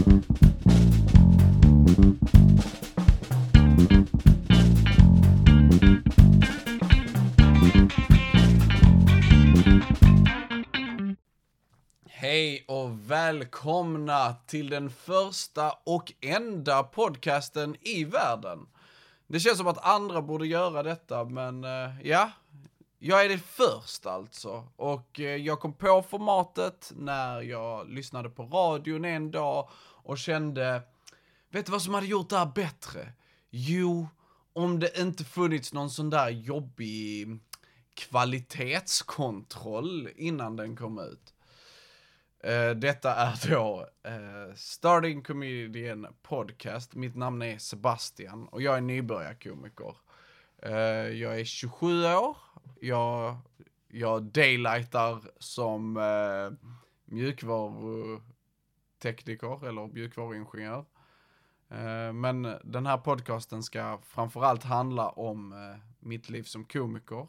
Hej och välkomna till den första och enda podcasten i världen. Det känns som att andra borde göra detta, men eh, ja, jag är det först alltså. Och eh, jag kom på formatet när jag lyssnade på radion en dag och kände, vet du vad som hade gjort det här bättre? Jo, om det inte funnits någon sån där jobbig kvalitetskontroll innan den kom ut. Uh, detta är då uh, Starting Comedian Podcast. Mitt namn är Sebastian och jag är nybörjarkomiker. Uh, jag är 27 år. Jag, jag daylightar som uh, tekniker eller mjukvaruingenjör. Eh, men den här podcasten ska framförallt handla om eh, mitt liv som komiker.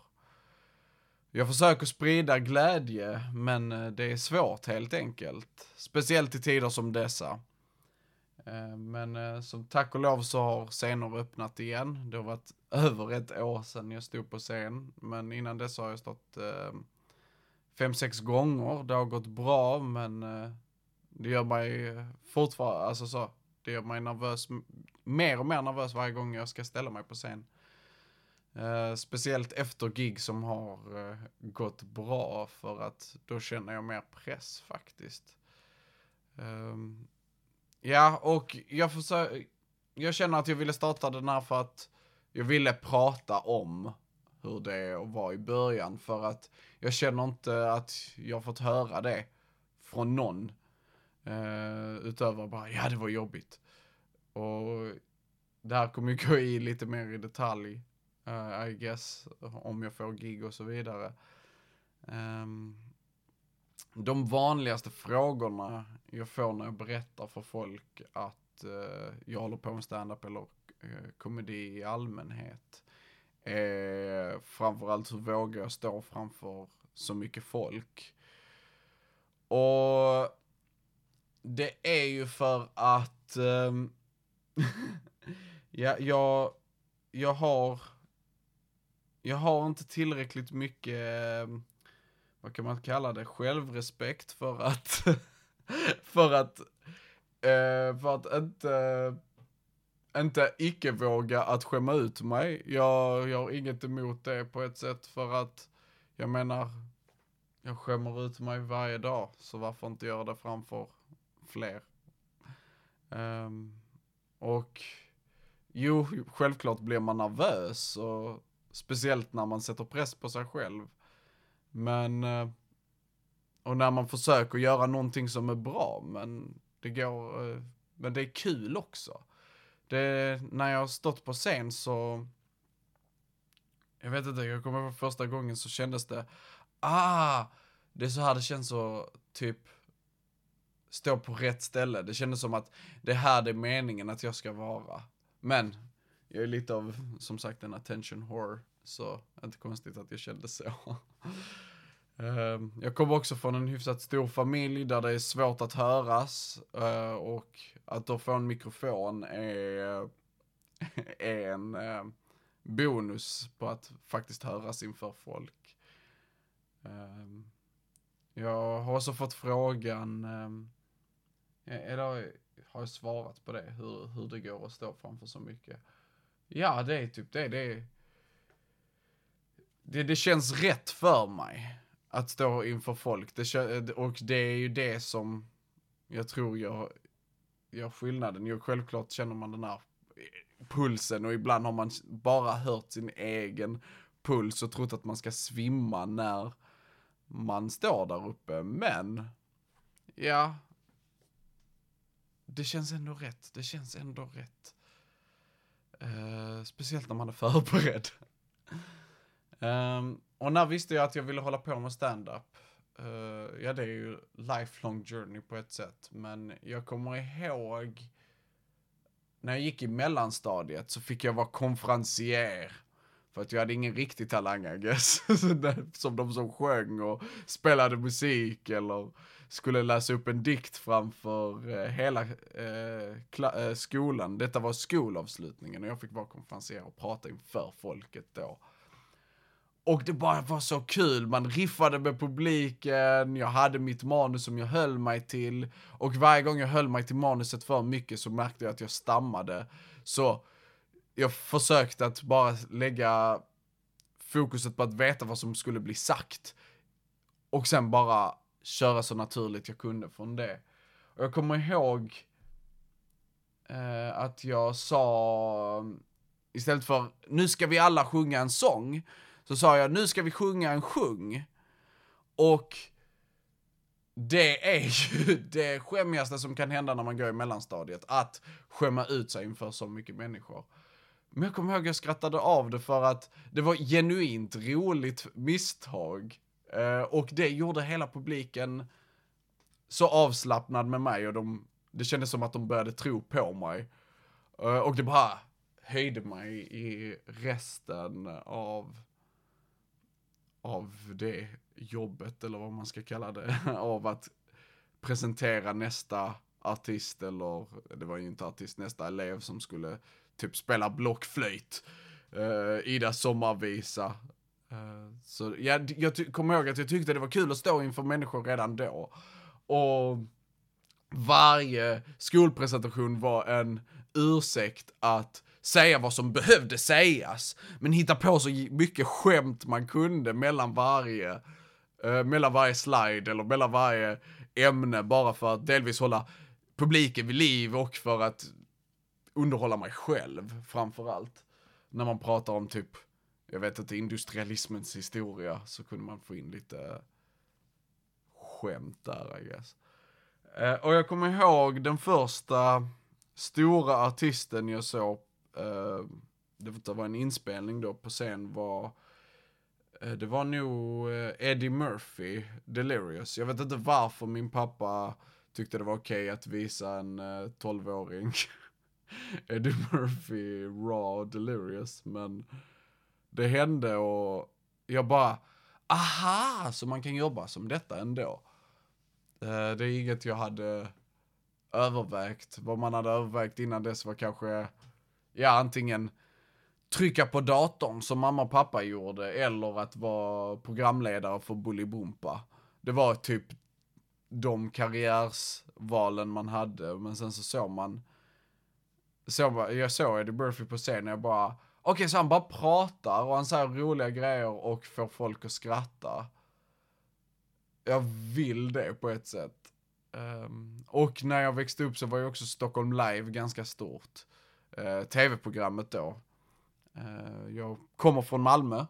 Jag försöker sprida glädje, men eh, det är svårt helt enkelt. Speciellt i tider som dessa. Men som tack och lov så har scener öppnat igen. Det har varit över ett år sedan jag stod på scen. Men innan dess har jag stått fem, sex gånger. Det har gått bra, men det gör mig eh, fortfarande, alltså så, det gör mig nervös, mer och mer nervös varje gång jag ska ställa mig på scen. Uh, speciellt efter gig som har uh, gått bra för att då känner jag mer press faktiskt. Um, ja, och jag försöker, jag känner att jag ville starta den här för att jag ville prata om hur det är att vara i början för att jag känner inte att jag fått höra det från någon. Uh, utöver bara, ja det var jobbigt. Och det här kommer ju gå i lite mer i detalj uh, I guess, om jag får gig och så vidare. Um, de vanligaste frågorna jag får när jag berättar för folk att uh, jag håller på med stand-up eller uh, komedi i allmänhet är framförallt hur vågar jag stå framför så mycket folk. Och det är ju för att um, ja, jag, jag har jag har inte tillräckligt mycket, ehm, vad kan man kalla det, självrespekt för att, för att, eh, för att inte, inte icke våga att skämma ut mig. Jag, jag har inget emot det på ett sätt för att, jag menar, jag skämmer ut mig varje dag, så varför inte göra det framför fler? Um, och jo, självklart blir man nervös och Speciellt när man sätter press på sig själv. Men, eh, och när man försöker göra någonting som är bra, men det går, eh, men det är kul också. Det, när jag har stått på scen så, jag vet inte, jag kommer ihåg första gången så kändes det, ah, det är så här det känns att typ stå på rätt ställe. Det kändes som att det här det är meningen att jag ska vara. Men jag är lite av, som sagt, en attention whore. Så inte konstigt att jag kände så. Ehm, jag kommer också från en hyfsat stor familj där det är svårt att höras. Eh, och att då få en mikrofon är, är en eh, bonus på att faktiskt höras inför folk. Ehm, jag har också fått frågan, ehm, eller har jag svarat på det, hur, hur det går att stå framför så mycket. Ja, det är typ det. Det, det, det känns rätt för mig att stå inför folk. Det, och det är ju det som jag tror gör, gör skillnaden. Jo, självklart känner man den här pulsen och ibland har man bara hört sin egen puls och trott att man ska svimma när man står där uppe. Men, ja, det känns ändå rätt. Det känns ändå rätt. Uh, speciellt när man är förberedd. um, och när visste jag att jag ville hålla på med stand-up? Uh, ja, det är ju lifelong journey på ett sätt. Men jag kommer ihåg när jag gick i mellanstadiet så fick jag vara konferencier För att jag hade ingen riktig talang, I guess. som de som sjöng och spelade musik eller skulle läsa upp en dikt framför eh, hela eh, eh, skolan. Detta var skolavslutningen och jag fick vara konferencier och prata inför folket då. Och det bara var så kul, man riffade med publiken, jag hade mitt manus som jag höll mig till. Och varje gång jag höll mig till manuset för mycket så märkte jag att jag stammade. Så jag försökte att bara lägga fokuset på att veta vad som skulle bli sagt. Och sen bara köra så naturligt jag kunde från det. Och jag kommer ihåg eh, att jag sa, istället för nu ska vi alla sjunga en sång, så sa jag nu ska vi sjunga en sjung. Och det är ju det skämmigaste som kan hända när man går i mellanstadiet, att skämma ut sig inför så mycket människor. Men jag kommer ihåg att jag skrattade av det för att det var genuint roligt misstag. Uh, och det gjorde hela publiken så avslappnad med mig och de, det kändes som att de började tro på mig. Uh, och det bara höjde mig i resten av, av det jobbet, eller vad man ska kalla det, av att presentera nästa artist, eller det var ju inte artist, nästa elev som skulle typ spela blockflöjt. Uh, Ida sommarvisa. Eh, så jag, jag kommer ihåg att jag tyckte det var kul att stå inför människor redan då. Och varje skolpresentation var en ursäkt att säga vad som behövde sägas, men hitta på så mycket skämt man kunde mellan varje, eh, mellan varje slide eller mellan varje ämne bara för att delvis hålla publiken vid liv och för att underhålla mig själv framför allt. När man pratar om typ, jag vet inte, industrialismens historia så kunde man få in lite eh, skämt där I guess. Eh, och jag kommer ihåg den första stora artisten jag såg, eh, det var en inspelning då på scen var eh, det var nog eh, Eddie Murphy, Delirious. Jag vet inte varför min pappa tyckte det var okej okay att visa en eh, 12-åring Eddie Murphy, Raw, Delirious, men det hände och jag bara, aha, så man kan jobba som detta ändå. Eh, det är inget jag hade övervägt. Vad man hade övervägt innan dess var kanske, ja antingen trycka på datorn som mamma och pappa gjorde, eller att vara programledare för Bolibompa. Det var typ de karriärsvalen man hade, men sen så såg man så, jag såg Eddie Murphy på scen och jag bara, okej okay, så han bara pratar och han säger roliga grejer och får folk att skratta. Jag vill det på ett sätt. Um, och när jag växte upp så var ju också Stockholm Live ganska stort. Eh, uh, Tv-programmet då. Uh, jag kommer från Malmö.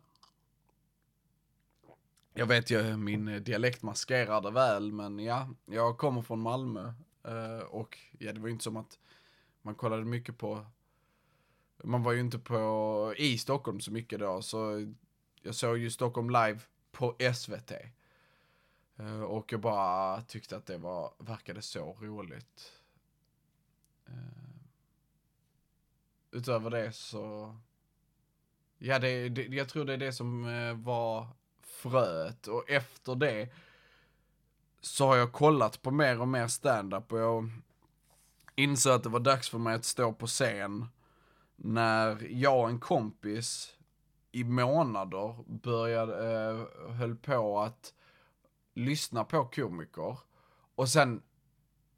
Jag vet ju, eh, min dialekt maskerar det väl, men ja, jag kommer från Malmö. Uh, och ja, det var ju inte som att man kollade mycket på, man var ju inte på, i Stockholm så mycket då, så jag såg ju Stockholm live på SVT. Eh, och jag bara tyckte att det var, verkade så roligt. Eh, utöver det så, ja det, det, jag tror det är det som eh, var fröet och efter det så har jag kollat på mer och mer stand-up och jag insåg att det var dags för mig att stå på scen när jag och en kompis i månader började, eh, höll på att lyssna på komiker. Och sen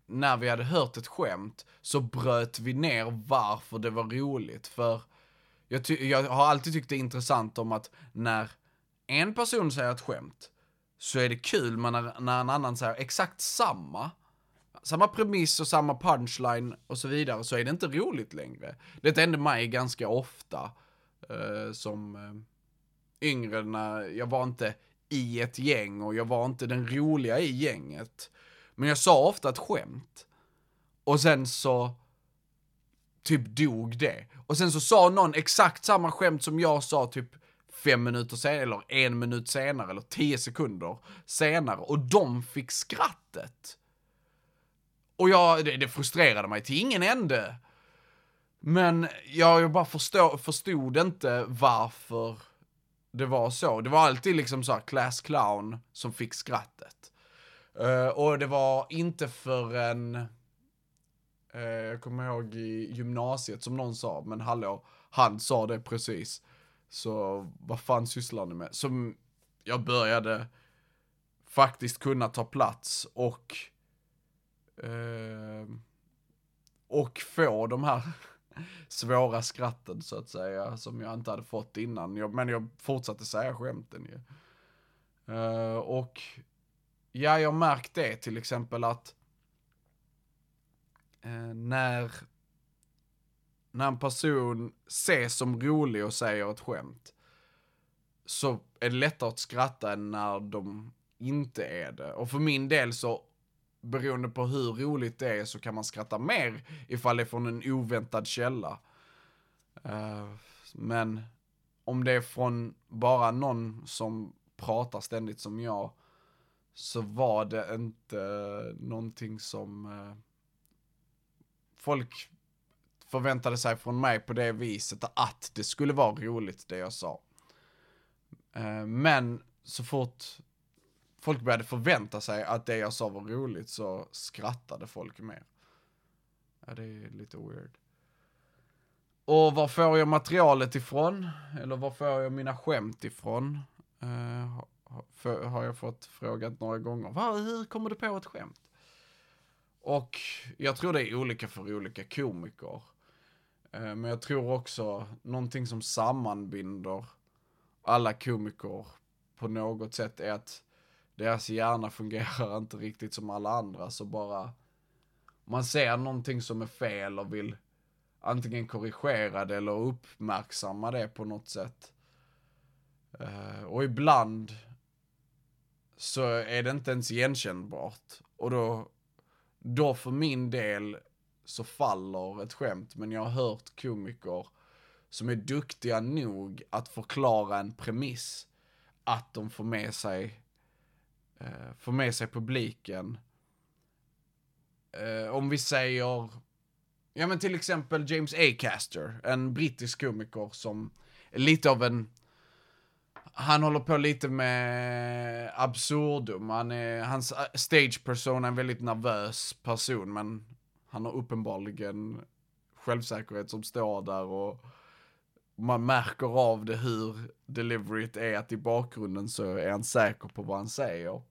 när vi hade hört ett skämt så bröt vi ner varför det var roligt. För jag, jag har alltid tyckt det är intressant om att när en person säger ett skämt så är det kul, men när, när en annan säger exakt samma samma premiss och samma punchline och så vidare så är det inte roligt längre. Det hände mig ganska ofta eh, som eh, yngre när jag var inte i ett gäng och jag var inte den roliga i gänget. Men jag sa ofta ett skämt. Och sen så typ dog det. Och sen så sa någon exakt samma skämt som jag sa typ fem minuter senare, eller en minut senare, eller tio sekunder senare. Och de fick skrattet. Och jag, det, det frustrerade mig till ingen ände. Men jag, jag bara förstå, förstod inte varför det var så. Det var alltid liksom så här class clown som fick skrattet. Uh, och det var inte förrän, uh, jag kommer ihåg i gymnasiet som någon sa, men hallå, han sa det precis. Så vad fan sysslar ni med? Som jag började faktiskt kunna ta plats och uh, och få de här svåra skratten så att säga, som jag inte hade fått innan. Jag, men jag fortsatte säga skämten ju. Uh, och ja, jag märkt det till exempel att uh, när, när en person ses som rolig och säger ett skämt, så är det lättare att skratta än när de inte är det. Och för min del så beroende på hur roligt det är så kan man skratta mer ifall det är från en oväntad källa. Uh, men om det är från bara någon som pratar ständigt som jag så var det inte någonting som uh, folk förväntade sig från mig på det viset att det skulle vara roligt det jag sa. Eh, men så fort folk började förvänta sig att det jag sa var roligt så skrattade folk mer. Ja, det är lite weird. Och var får jag materialet ifrån? Eller var får jag mina skämt ifrån? Uh, har jag fått frågat några gånger. Var, hur kommer du på ett skämt? Och jag tror det är olika för olika komiker. Uh, men jag tror också någonting som sammanbinder alla komiker på något sätt är att deras hjärna fungerar inte riktigt som alla andra, så bara man ser någonting som är fel och vill antingen korrigera det eller uppmärksamma det på något sätt. Uh, och ibland så är det inte ens igenkännbart. Och då, då för min del så faller ett skämt, men jag har hört komiker som är duktiga nog att förklara en premiss, att de får med sig eh, få med sig publiken. Eh, om vi säger, ja men till exempel James A. Caster, en brittisk komiker som är lite av en, han håller på lite med absurdum. Han är, hans eh, stage person är en väldigt nervös person, men han har uppenbarligen självsäkerhet som står där och man märker av det hur deliveryt är att i bakgrunden så är han säker på vad han säger.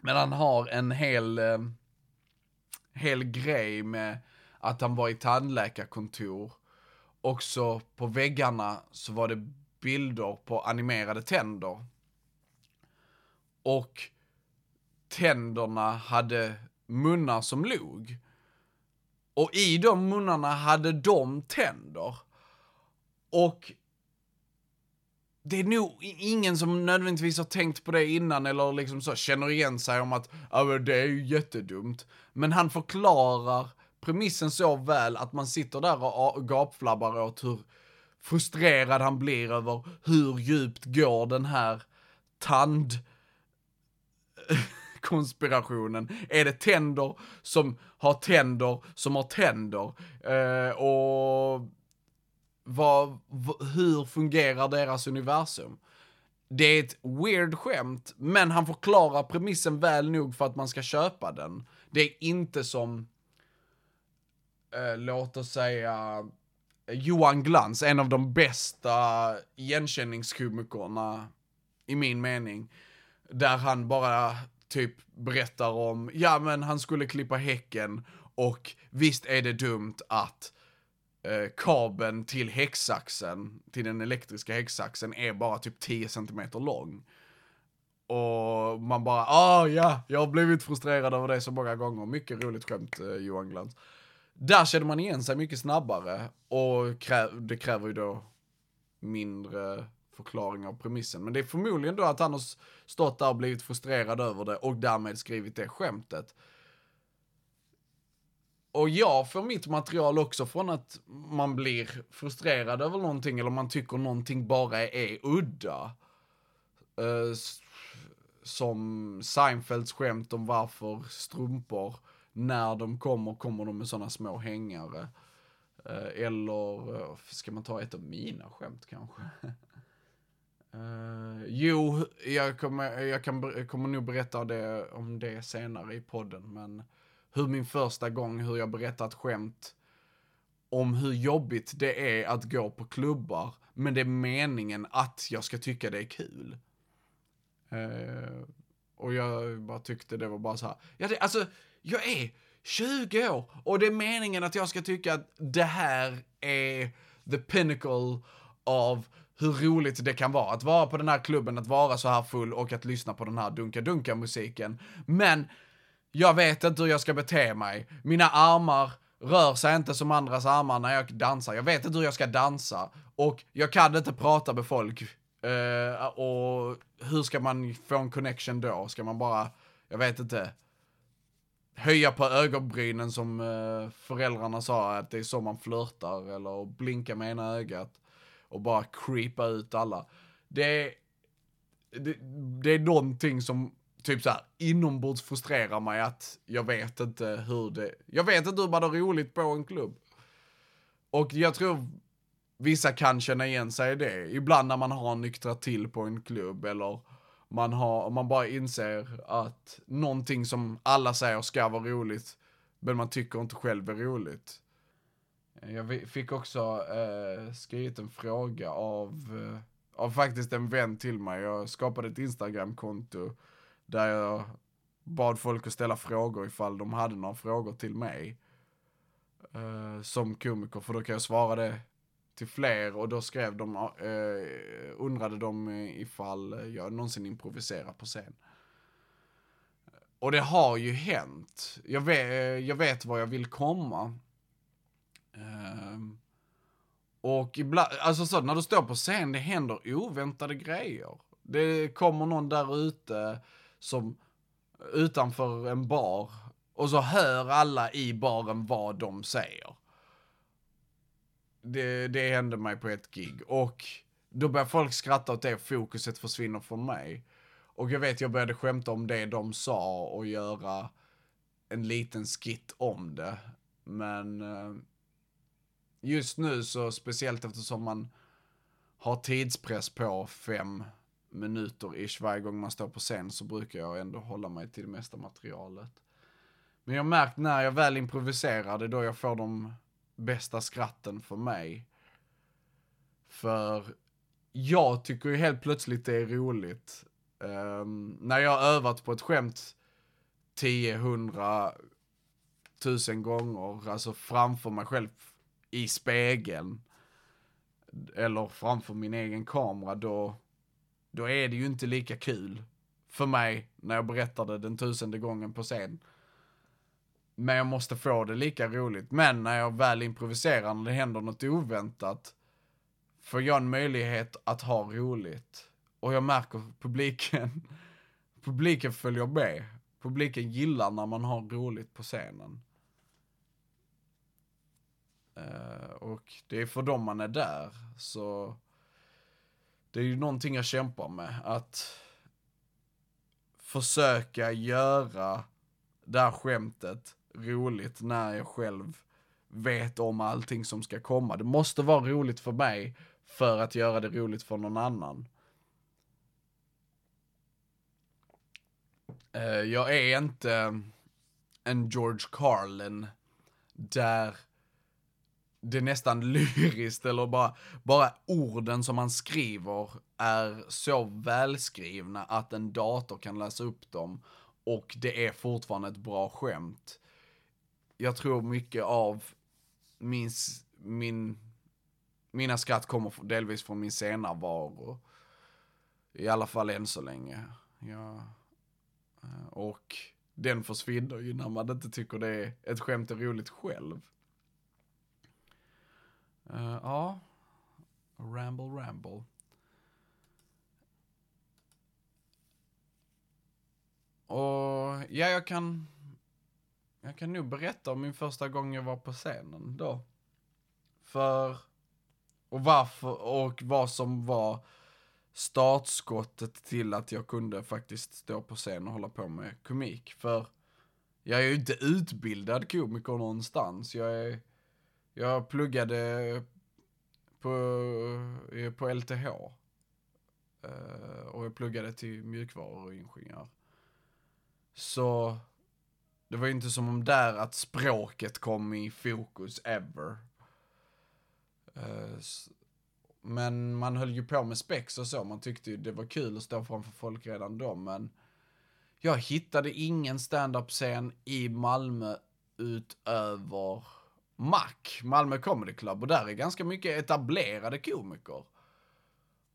Men han har en hel, eh, hel grej med att han var i tandläkarkontor. och så på väggarna så var det bilder på animerade tänder. Och tänderna hade munnar som log. Och i de munnarna hade de tänder. Och det är nog ingen som nödvändigtvis har tänkt på det innan eller liksom så känner igen sig om att ja, det är ju jättedumt. Men han förklarar premissen så väl att man sitter där och gapflabbar åt hur frustrerad han blir över hur djupt går den här tand konspirationen. Är det tänder som har tänder som har tänder? Eh, och vad, hur fungerar deras universum? Det är ett weird skämt, men han förklarar premissen väl nog för att man ska köpa den. Det är inte som, eh, låt oss säga, Johan Glans, en av de bästa igenkänningskomikerna i min mening. Där han bara typ berättar om, ja men han skulle klippa häcken och visst är det dumt att eh, kabeln till häcksaxen, till den elektriska häcksaxen, är bara typ 10 cm lång. Och man bara, ah ja, jag har blivit frustrerad över det så många gånger. Mycket roligt skämt, eh, Johan Glans. Där känner man igen sig mycket snabbare och krä det kräver ju då mindre förklaring av premissen. Men det är förmodligen då att han har stått där och blivit frustrerad över det och därmed skrivit det skämtet. Och jag får mitt material också från att man blir frustrerad över någonting eller man tycker någonting bara är udda. Uh, som Seinfelds skämt om varför strumpor när de kommer, kommer de med sådana små hängare. Uh, eller, uh, ska man ta ett av mina skämt kanske? Uh, jo, jag kommer, jag kan, kommer nog berätta det, om det senare i podden, men hur min första gång, hur jag berättar ett skämt om hur jobbigt det är att gå på klubbar, men det är meningen att jag ska tycka det är kul. Eh, och jag bara tyckte det var bara så här, ja det, alltså, jag är 20 år och det är meningen att jag ska tycka att det här är the pinnacle av hur roligt det kan vara att vara på den här klubben, att vara så här full och att lyssna på den här dunka-dunka-musiken. Men jag vet inte hur jag ska bete mig. Mina armar rör sig inte som andras armar när jag dansar. Jag vet inte hur jag ska dansa. Och jag kan inte prata med folk. Uh, och hur ska man få en connection då? Ska man bara, jag vet inte, höja på ögonbrynen som uh, föräldrarna sa att det är så man flörtar eller blinka med ena ögat och bara creepa ut alla. Det är, det, det är någonting som typ såhär inombords frustrerar mig att jag vet inte hur det, jag vet inte hur man har roligt på en klubb. Och jag tror vissa kan känna igen sig i det. Ibland när man har nyktrat till på en klubb eller man, har, man bara inser att någonting som alla säger ska vara roligt, men man tycker inte själv är roligt. Jag fick också eh, skrivit en fråga av, eh, av faktiskt en vän till mig. Jag skapade ett instagramkonto där jag bad folk att ställa frågor ifall de hade några frågor till mig. Uh, som komiker, för då kan jag svara det till fler och då skrev de, uh, undrade de ifall jag någonsin improviserar på scen. Och det har ju hänt. Jag vet, jag vet var jag vill komma. Uh, och ibland, alltså så när du står på scen, det händer oväntade grejer. Det kommer någon där ute som, utanför en bar, och så hör alla i baren vad de säger. Det, det hände mig på ett gig. Och då börjar folk skratta åt det, fokuset försvinner från mig. Och jag vet, jag började skämta om det de sa och göra en liten skit om det. Men eh, just nu så speciellt eftersom man har tidspress på fem minuter ish varje gång man står på scen så brukar jag ändå hålla mig till det mesta materialet. Men jag har märkt när jag väl improviserar, det är då jag får de bästa skratten för mig. För jag tycker ju helt plötsligt det är roligt. Um, när jag har övat på ett skämt 10, 100, 1000 gånger, alltså framför mig själv i spegeln eller framför min egen kamera, då, då är det ju inte lika kul för mig när jag berättar det den tusende gången på scen. Men jag måste få det lika roligt. Men när jag väl improviserar, när det händer något oväntat, får jag en möjlighet att ha roligt. Och jag märker publiken, publiken följer med. Publiken gillar när man har roligt på scenen. Uh, och det är för dem man är där. Så det är ju någonting jag kämpar med. Att försöka göra det här skämtet roligt när jag själv vet om allting som ska komma. Det måste vara roligt för mig för att göra det roligt för någon annan. Eh, jag är inte en George Carlin där det är nästan lyriskt eller bara, bara orden som man skriver är så välskrivna att en dator kan läsa upp dem och det är fortfarande ett bra skämt. Jag tror mycket av min, min, mina skratt kommer delvis från min scenarvaro. I alla fall än så länge. Ja. Eh, och den försvinner ju när man inte tycker det är ett skämt är roligt själv. Uh, ja. Ramble, ramble. Och ja, jag kan... Jag kan nog berätta om min första gång jag var på scenen då. För... Och varför, och vad som var startskottet till att jag kunde faktiskt stå på scen och hålla på med komik. För jag är ju inte utbildad komiker någonstans. Jag är, jag pluggade på, eh, på LTH. Eh, och jag pluggade till mjukvaruingenjör. Så det var ju inte som om där att språket kom i fokus ever. Eh, men man höll ju på med spex och så. Man tyckte ju det var kul att stå framför folk redan då. Men jag hittade ingen stand-up-scen i Malmö utöver Mac, Malmö Comedy Club. Och där är ganska mycket etablerade komiker.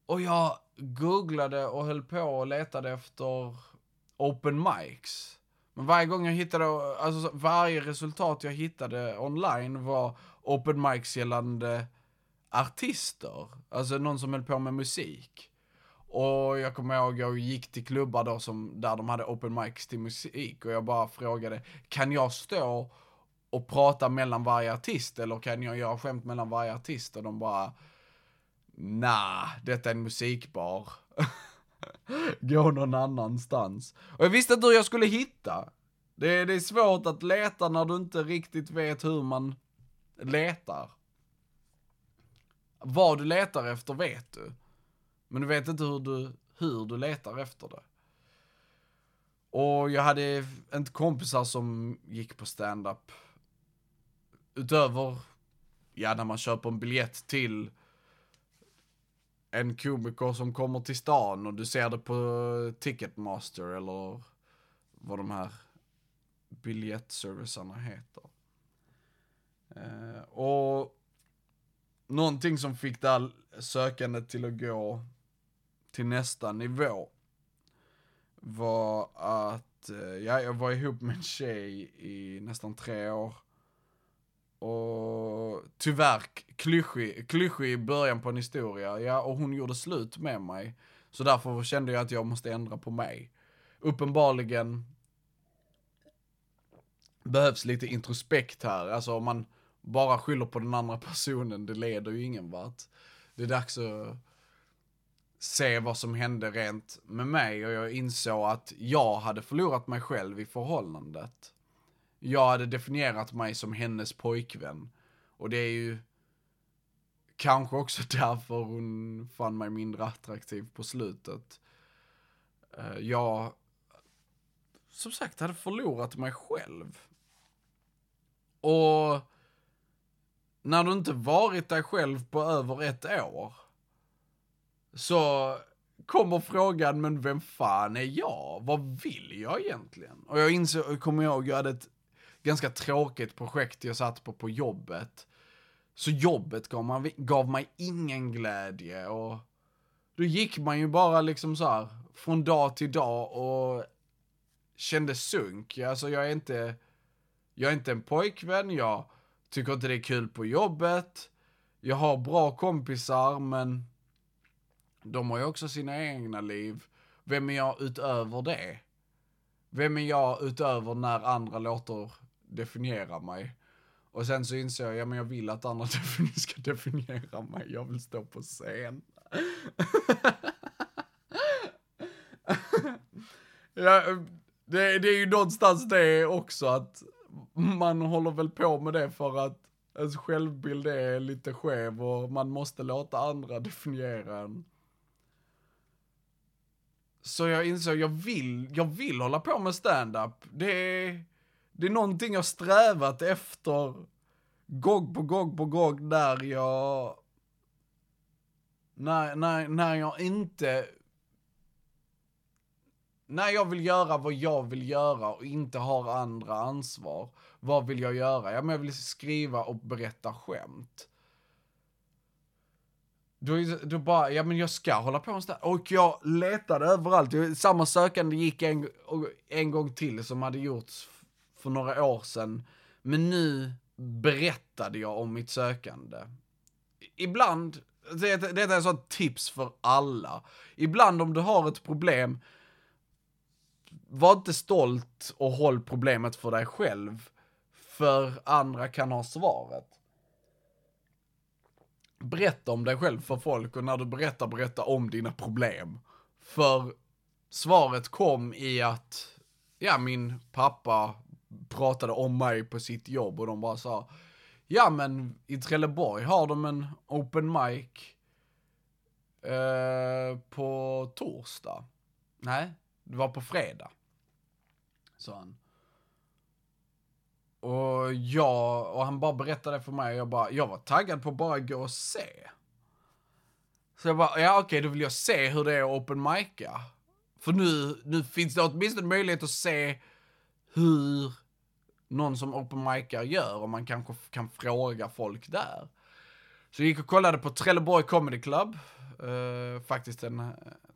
Och jag googlade och höll på och letade efter open mics. Men varje gång jag hittade, alltså varje resultat jag hittade online var open mics gällande artister. Alltså någon som höll på med musik. Och jag kommer ihåg, jag gick till klubbar då som, där de hade open mics till musik och jag bara frågade, kan jag stå och prata mellan varje artist eller kan jag göra skämt mellan varje artist? Och de bara, nah, detta är en musikbar. Gå någon annanstans. Och jag visste inte hur jag skulle hitta. Det, det är svårt att leta när du inte riktigt vet hur man letar. Vad du letar efter vet du. Men du vet inte hur du, hur du letar efter det. Och jag hade inte kompisar som gick på stand-up. Utöver, ja när man köper en biljett till en komiker som kommer till stan och du ser det på Ticketmaster eller vad de här biljettservicerna heter. Eh, och någonting som fick det här sökandet till att gå till nästa nivå var att eh, ja, jag var ihop med en tjej i nästan tre år. Och tyvärr klyschig, klyschig i början på en historia. Ja, och hon gjorde slut med mig. Så därför kände jag att jag måste ändra på mig. Uppenbarligen behövs lite introspekt här. Alltså om man bara skyller på den andra personen, det leder ju ingen vart. Det är dags att se vad som hände rent med mig och jag insåg att jag hade förlorat mig själv i förhållandet. Jag hade definierat mig som hennes pojkvän. Och det är ju kanske också därför hon fann mig mindre attraktiv på slutet. Eh, jag, som sagt, hade förlorat mig själv. Och när du inte varit dig själv på över ett år, så kommer frågan, men vem fan är jag? Vad vill jag egentligen? Och jag insåg, kommer ihåg, jag hade ett ganska tråkigt projekt jag satt på på jobbet. Så jobbet gav, man, gav mig ingen glädje och då gick man ju bara liksom så här från dag till dag och kände sunk. Alltså jag är inte, jag är inte en pojkvän, jag tycker inte det är kul på jobbet. Jag har bra kompisar men de har ju också sina egna liv. Vem är jag utöver det? Vem är jag utöver när andra låter definiera mig? Och sen så inser jag, ja men jag vill att andra ska definiera mig. Jag vill stå på scen. ja, det, det är ju någonstans det också att man håller väl på med det för att ens självbild är lite skev och man måste låta andra definiera en. Så jag insåg, jag vill, jag vill hålla på med stand-up. Det är, det är någonting jag strävat efter gång på gång på gång när jag, när, när, när jag inte, när jag vill göra vad jag vill göra och inte har andra ansvar. Vad vill jag göra? Ja, men jag vill skriva och berätta skämt. Då, då bara, ja men jag ska hålla på med Och jag letade överallt. Samma sökande gick en, en gång till som hade gjorts för några år sedan. Men nu berättade jag om mitt sökande. Ibland, det, detta är ett tips för alla. Ibland om du har ett problem, var inte stolt och håll problemet för dig själv. För andra kan ha svaret berätta om dig själv för folk och när du berättar, berätta om dina problem. För svaret kom i att, ja, min pappa pratade om mig på sitt jobb och de bara sa Ja men i Trelleborg har de en open mic eh, på torsdag. Nej, det var på fredag. Sa han. Och jag, och han bara berättade för mig och jag bara, jag var taggad på att bara gå och se. Så jag bara, ja okej, då vill jag se hur det är att open mic'a. För nu, nu finns det åtminstone möjlighet att se hur någon som open mic'ar gör och man kanske kan fråga folk där. Så jag gick och kollade på Trelleborg Comedy Club. Uh, faktiskt en eh,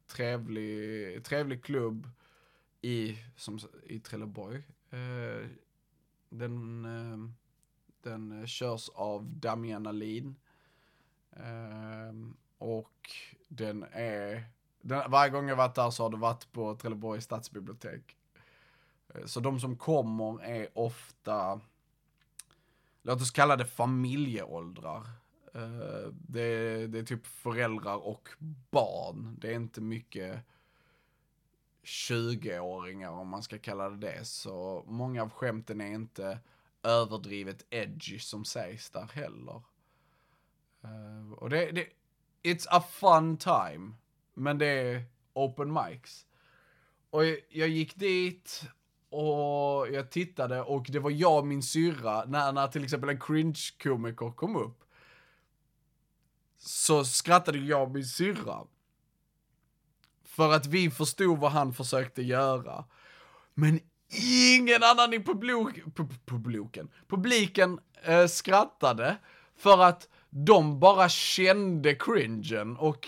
trevlig, trevlig klubb i, som, i Trelleborg. Uh, den, den körs av Damian Alin. och den är, den, varje gång jag varit där så har det varit på Trelleborg stadsbibliotek. Eh, så de som kommer är ofta, låt oss kalla det familjeåldrar. Eh, det är, det är typ föräldrar och barn. Det är inte mycket 20-åringar om man ska kalla det det. Så många av skämten är inte överdrivet edgy som sägs där heller. Eh, och det, det, it's a fun time. Men det är open mics. Och jag gick dit och jag tittade och det var jag och min syrra, när, när till exempel en cringe-komiker kom upp. Så skrattade jag och min syrra. För att vi förstod vad han försökte göra. Men ingen annan i publik, publiken, publiken eh, skrattade. För att de bara kände cringen och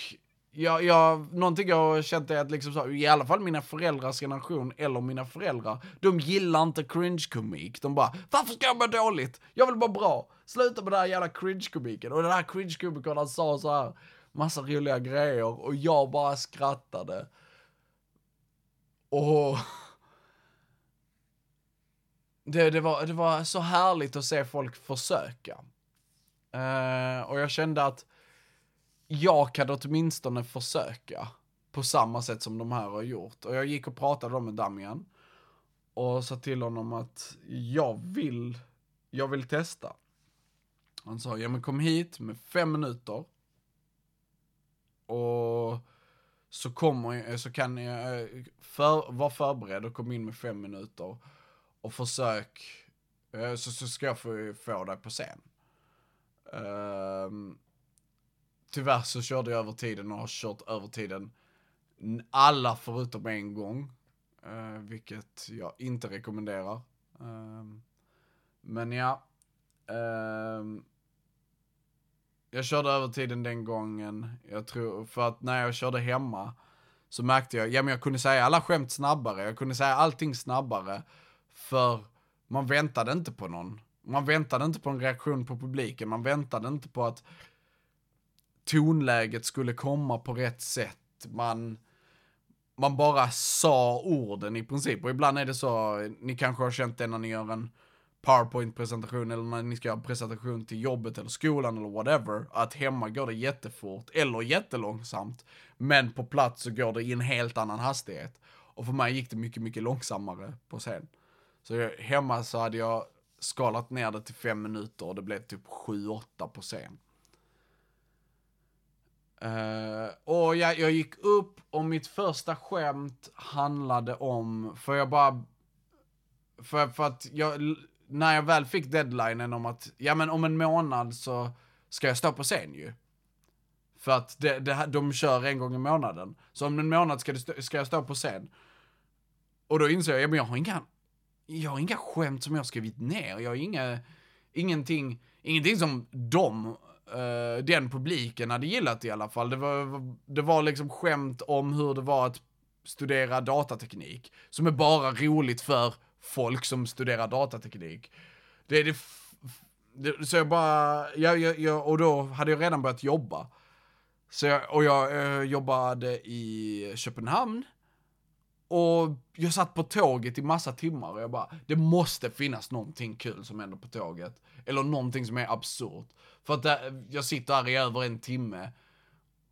jag, jag, någonting jag har känt är att liksom så, i alla fall mina föräldrars generation, eller mina föräldrar, de gillar inte cringe-komik. De bara, varför ska jag må dåligt? Jag vill vara bra. Sluta med den här jävla cringe-komiken. Och den här cringe-komikern sa så här massa roliga grejer och jag bara skrattade. Och... Det, det, var, det var så härligt att se folk försöka. Uh, och jag kände att jag kan åtminstone försöka på samma sätt som de här har gjort. Och jag gick och pratade med Damian och sa till honom att jag vill, jag vill testa. Han sa, ja men kom hit med fem minuter. Och så kommer så kan jag eh, för, vara förberedd och kom in med fem minuter. Och försök, eh, så, så ska jag få, få dig på scen. Um, tyvärr så körde jag över tiden och har kört över tiden alla förutom en gång. Uh, vilket jag inte rekommenderar. Uh, men ja. Uh, jag körde över tiden den gången. Jag tror, för att när jag körde hemma så märkte jag, ja men jag kunde säga alla skämt snabbare. Jag kunde säga allting snabbare. För man väntade inte på någon. Man väntade inte på en reaktion på publiken. Man väntade inte på att tonläget skulle komma på rätt sätt. Man, man bara sa orden i princip. Och ibland är det så, ni kanske har känt det när ni gör en powerpoint-presentation eller när ni ska göra en presentation till jobbet eller skolan eller whatever. Att hemma går det jättefort eller jättelångsamt. Men på plats så går det i en helt annan hastighet. Och för mig gick det mycket, mycket långsammare på scen. Så hemma så hade jag skalat ner det till fem minuter och det blev typ 7-8 på scen. Uh, och jag, jag gick upp och mitt första skämt handlade om, för jag bara, för, för att jag, när jag väl fick deadlinen om att, ja men om en månad så ska jag stå på scen ju. För att det, det, de kör en gång i månaden. Så om en månad ska, det, ska jag stå på scen. Och då inser jag, ja men jag har inga, jag har inga skämt som jag har skrivit ner. Jag har inga, ingenting, ingenting som de uh, den publiken hade gillat i alla fall. Det var, det var liksom skämt om hur det var att studera datateknik. Som är bara roligt för folk som studerar datateknik. Det är det, det så jag bara, jag, jag, jag, och då hade jag redan börjat jobba. Så jag, och jag jag jobbade i Köpenhamn. Och jag satt på tåget i massa timmar och jag bara, det måste finnas någonting kul som händer på tåget. Eller någonting som är absurt. För att där, jag sitter här i över en timme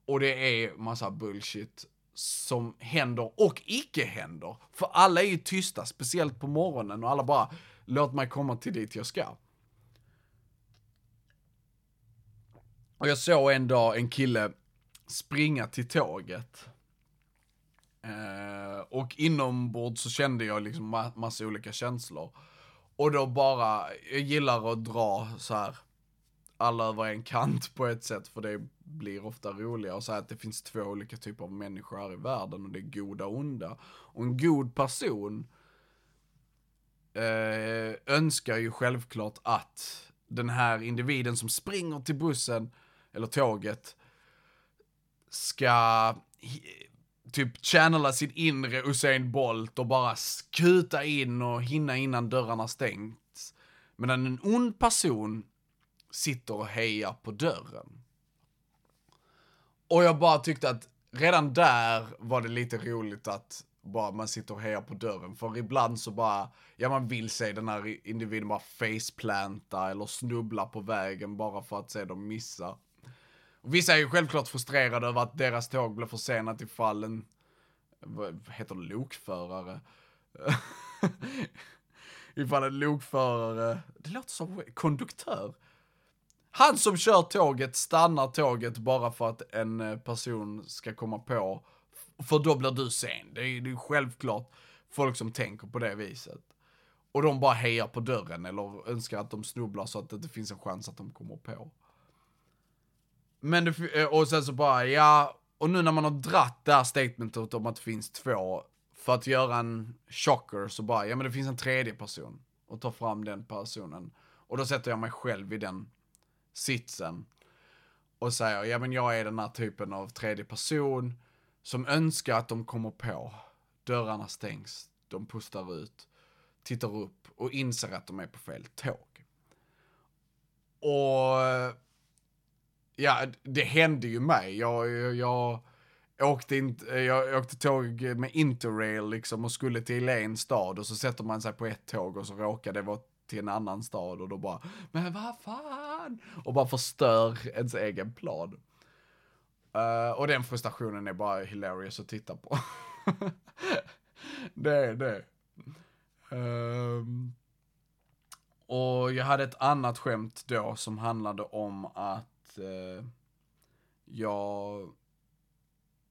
och det är massa bullshit som händer och icke händer. För alla är ju tysta, speciellt på morgonen och alla bara låt mig komma till dit jag ska. Och jag såg en dag en kille springa till tåget. Eh, och inombords så kände jag liksom ma massa olika känslor. Och då bara, jag gillar att dra så här alla över en kant på ett sätt, för det blir ofta roligare och säga att det finns två olika typer av människor här i världen och det är goda och onda. Och en god person eh, önskar ju självklart att den här individen som springer till bussen eller tåget ska typ channela sin inre Usain Bolt och bara skuta in och hinna innan dörrarna stängs. Medan en ond person sitter och hejar på dörren. Och jag bara tyckte att redan där var det lite roligt att bara man sitter och hejar på dörren. För ibland så bara, ja man vill se den här individen bara faceplanta eller snubbla på vägen bara för att se dem missa. Och vissa är ju självklart frustrerade över att deras tåg blir försenat ifall en, vad heter det, lokförare? ifall en lokförare, det låter som konduktör. Han som kör tåget stannar tåget bara för att en eh, person ska komma på. För då blir du sen. Det är, det är självklart folk som tänker på det viset. Och de bara hejar på dörren eller önskar att de snubblar så att det inte finns en chans att de kommer på. Men det, eh, och sen så bara, ja, och nu när man har dratt det här statementet om att det finns två, för att göra en chocker så bara, ja men det finns en tredje person. Och ta fram den personen. Och då sätter jag mig själv i den sitsen. Och säger, ja men jag är den här typen av tredje person som önskar att de kommer på. Dörrarna stängs, de pustar ut, tittar upp och inser att de är på fel tåg. Och ja, det hände ju mig. Jag, jag, jag åkte, in, jag åkte tåg med Interrail liksom och skulle till en stad och så sätter man sig på ett tåg och så råkar det vara till en annan stad och då bara, men vad fan? Och bara förstör ens egen plan. Uh, och den frustrationen är bara hilarious att titta på. det är det. Um, och jag hade ett annat skämt då som handlade om att uh, jag,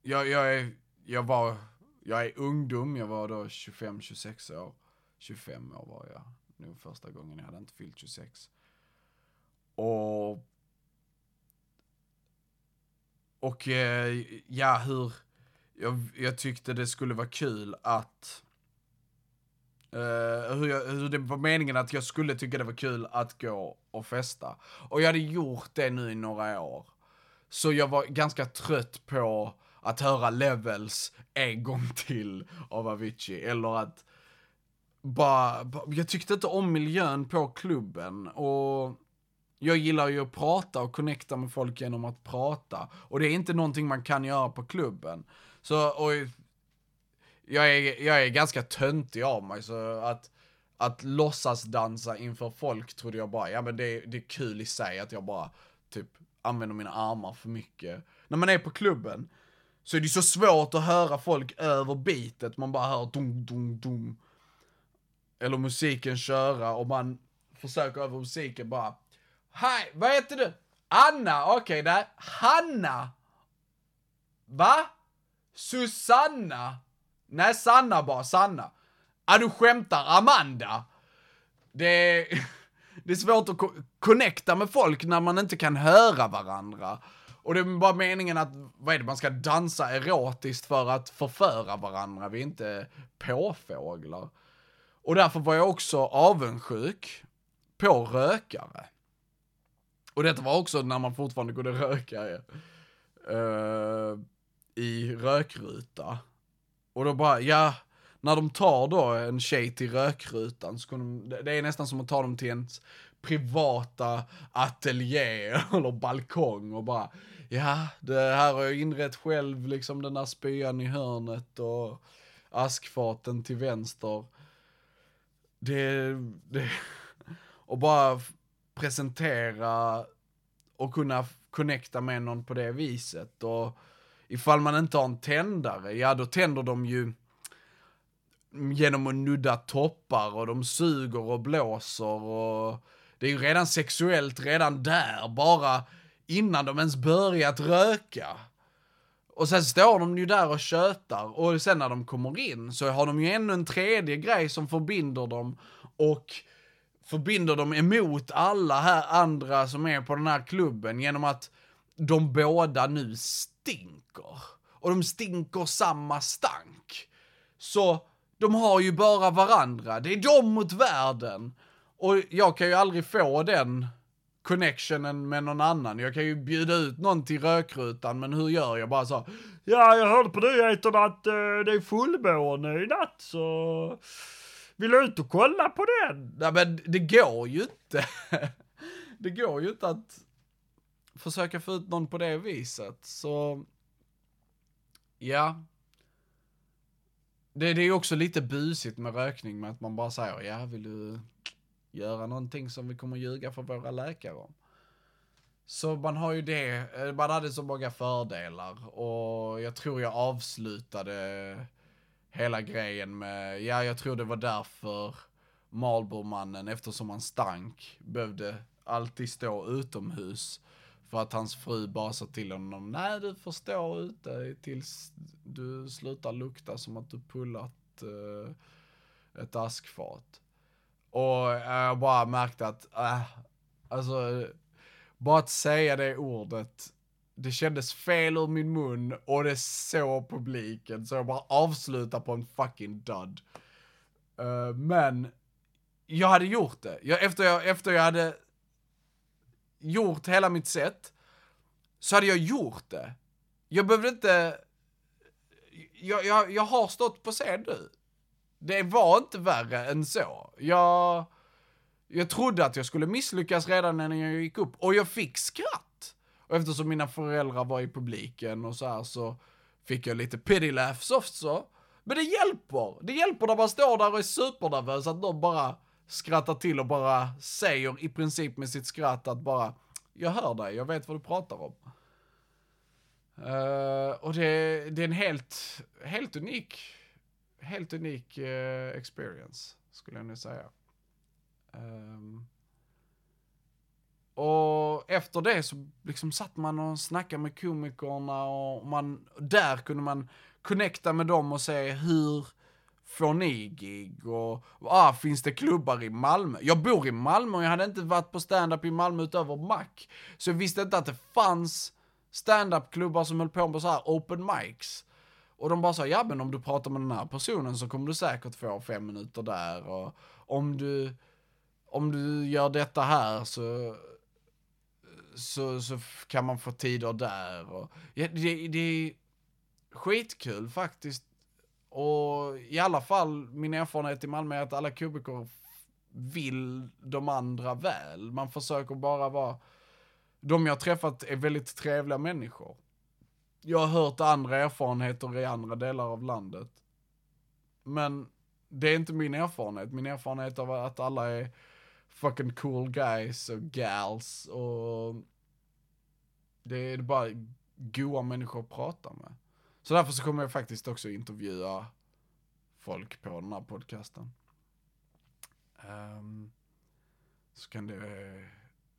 jag, jag, är, jag var, jag är ungdom, jag var då 25-26 år. 25 år var jag nog första gången, jag hade inte fyllt 26. Och... Och eh, ja, hur... Jag, jag tyckte det skulle vara kul att... Uh, hur, jag, hur det var meningen att jag skulle tycka det var kul att gå och festa. Och jag hade gjort det nu i några år. Så jag var ganska trött på att höra levels en gång till av Avicii. Eller att bara, jag tyckte inte om miljön på klubben och jag gillar ju att prata och connecta med folk genom att prata. Och det är inte någonting man kan göra på klubben. Så, och jag är, jag är ganska töntig av mig, så att, att låtsas dansa inför folk trodde jag bara, ja men det, det är kul i sig att jag bara, typ, använder mina armar för mycket. När man är på klubben, så är det så svårt att höra folk över bitet, man bara hör dum, dum, dum eller musiken köra och man försöker över musiken bara Hej, vad heter du? Anna, okej okay, där. Hanna! Va? Susanna? Nej, Sanna bara, Sanna. Ah, du skämtar, Amanda? Det är, det är svårt att connecta med folk när man inte kan höra varandra. Och det är bara meningen att, vad är det, man ska dansa erotiskt för att förföra varandra, vi är inte påfåglar. Och därför var jag också avundsjuk på rökare. Och detta var också när man fortfarande kunde röka uh, i rökruta. Och då bara, ja, när de tar då en tjej till rökrutan så kunde de, det är nästan som att ta dem till ens privata ateljé eller balkong och bara, ja, det här har jag inrett själv, liksom den där spyan i hörnet och askfaten till vänster det, det, och bara presentera och kunna connecta med någon på det viset. Och ifall man inte har en tändare, ja då tänder de ju genom att nudda toppar och de suger och blåser och det är ju redan sexuellt redan där, bara innan de ens börjat röka. Och sen står de ju där och tjötar och sen när de kommer in så har de ju ännu en tredje grej som förbinder dem och förbinder dem emot alla här andra som är på den här klubben genom att de båda nu stinker. Och de stinker samma stank. Så de har ju bara varandra. Det är de mot världen. Och jag kan ju aldrig få den connectionen med någon annan. Jag kan ju bjuda ut någon till rökrutan, men hur gör jag? Bara så, ja, jag hörde på nyheterna att uh, det är fullmåne i natt, så vill du ut och kolla på den? Nej, men det går ju inte. det går ju inte att försöka få ut någon på det viset, så ja. Det, det är också lite busigt med rökning med att man bara säger, ja, vill du göra någonting som vi kommer ljuga för våra läkare om. Så man har ju det, eh, man hade så många fördelar och jag tror jag avslutade hela grejen med, ja jag tror det var därför Marlboromannen, eftersom han stank, behövde alltid stå utomhus. För att hans fru bara sa till honom, nej du får stå ute tills du slutar lukta som att du pullat uh, ett askfat. Och eh, jag bara märkte att, äh, alltså, bara att säga det ordet, det kändes fel ur min mun och det såg publiken, så jag bara avslutade på en fucking dud. Uh, men, jag hade gjort det. Jag, efter, jag, efter jag hade gjort hela mitt set, så hade jag gjort det. Jag behövde inte... Jag, jag, jag har stått på scen nu det var inte värre än så. Jag, jag trodde att jag skulle misslyckas redan när jag gick upp och jag fick skratt. Och eftersom mina föräldrar var i publiken och så här så fick jag lite pity laughs också. Men det hjälper! Det hjälper när man står där och är supernervös att någon bara skrattar till och bara säger i princip med sitt skratt att bara jag hör dig, jag vet vad du pratar om. Uh, och det, det är en helt, helt unik helt unik uh, experience, skulle jag nu säga. Um, och efter det så liksom satt man och snackade med komikerna och man, där kunde man connecta med dem och se hur får ni gig och ah, finns det klubbar i Malmö? Jag bor i Malmö och jag hade inte varit på stand-up i Malmö utöver Mac. Så jag visste inte att det fanns stand-up klubbar som höll på med så här open mics. Och de bara sa, ja men om du pratar med den här personen så kommer du säkert få fem minuter där och om du, om du gör detta här så, så, så kan man få tider där och ja, det, det är skitkul faktiskt. Och i alla fall min erfarenhet i Malmö är att alla kubiker vill de andra väl. Man försöker bara vara, de jag träffat är väldigt trevliga människor jag har hört andra erfarenheter i andra delar av landet. Men det är inte min erfarenhet. Min erfarenhet av att alla är fucking cool guys och gals och det är bara goa människor att prata med. Så därför så kommer jag faktiskt också intervjua folk på den här podcasten. Um, så kan det,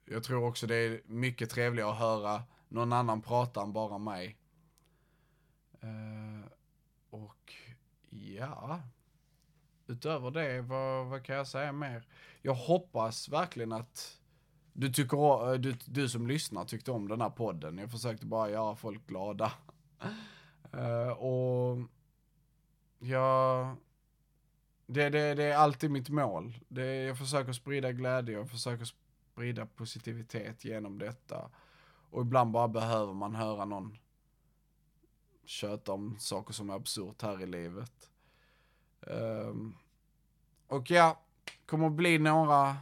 jag tror också det är mycket trevligare att höra någon annan prata än bara mig. Uh, och ja, utöver det, vad, vad kan jag säga mer? Jag hoppas verkligen att du, tycker, eh, du, du som lyssnar tyckte om den här podden. Jag försökte bara göra folk glada. Uh, och ja, det, det, det är alltid mitt mål. Det, jag försöker sprida glädje, jag försöker sprida positivitet genom detta. Och ibland bara behöver man höra någon köta om saker som är absurt här i livet. Um, och ja, kommer att bli några,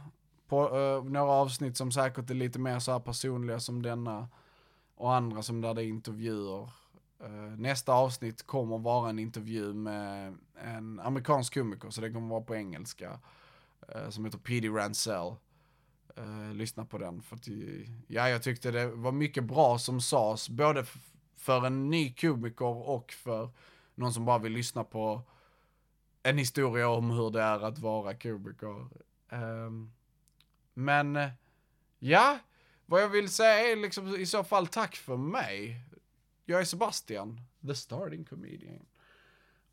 på, uh, några avsnitt som säkert är lite mer så här personliga som denna. Och andra som där det är intervjuer. Uh, nästa avsnitt kommer vara en intervju med en amerikansk komiker, så det kommer vara på engelska. Uh, som heter P.D. Ransell. lyssna på den, för att, ja, jag tyckte det var mycket bra som sades, både för en ny komiker och för någon som bara vill lyssna på en historia om hur det är att vara komiker. Um, men, ja, vad jag vill säga är liksom i så fall tack för mig. Jag är Sebastian, the starting comedian.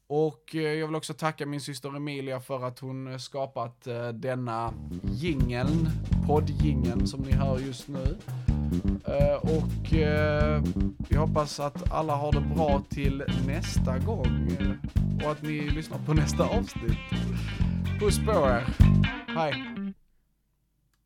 Och eh, jag vill också tacka min syster Emilia för att hon eh, skapat eh, denna jingeln, poddjingeln som ni hör just nu. Eh, och eh, vi hoppas att alla har det bra till nästa gång. Eh, och att ni lyssnar på nästa avsnitt. Puss på er. Hej.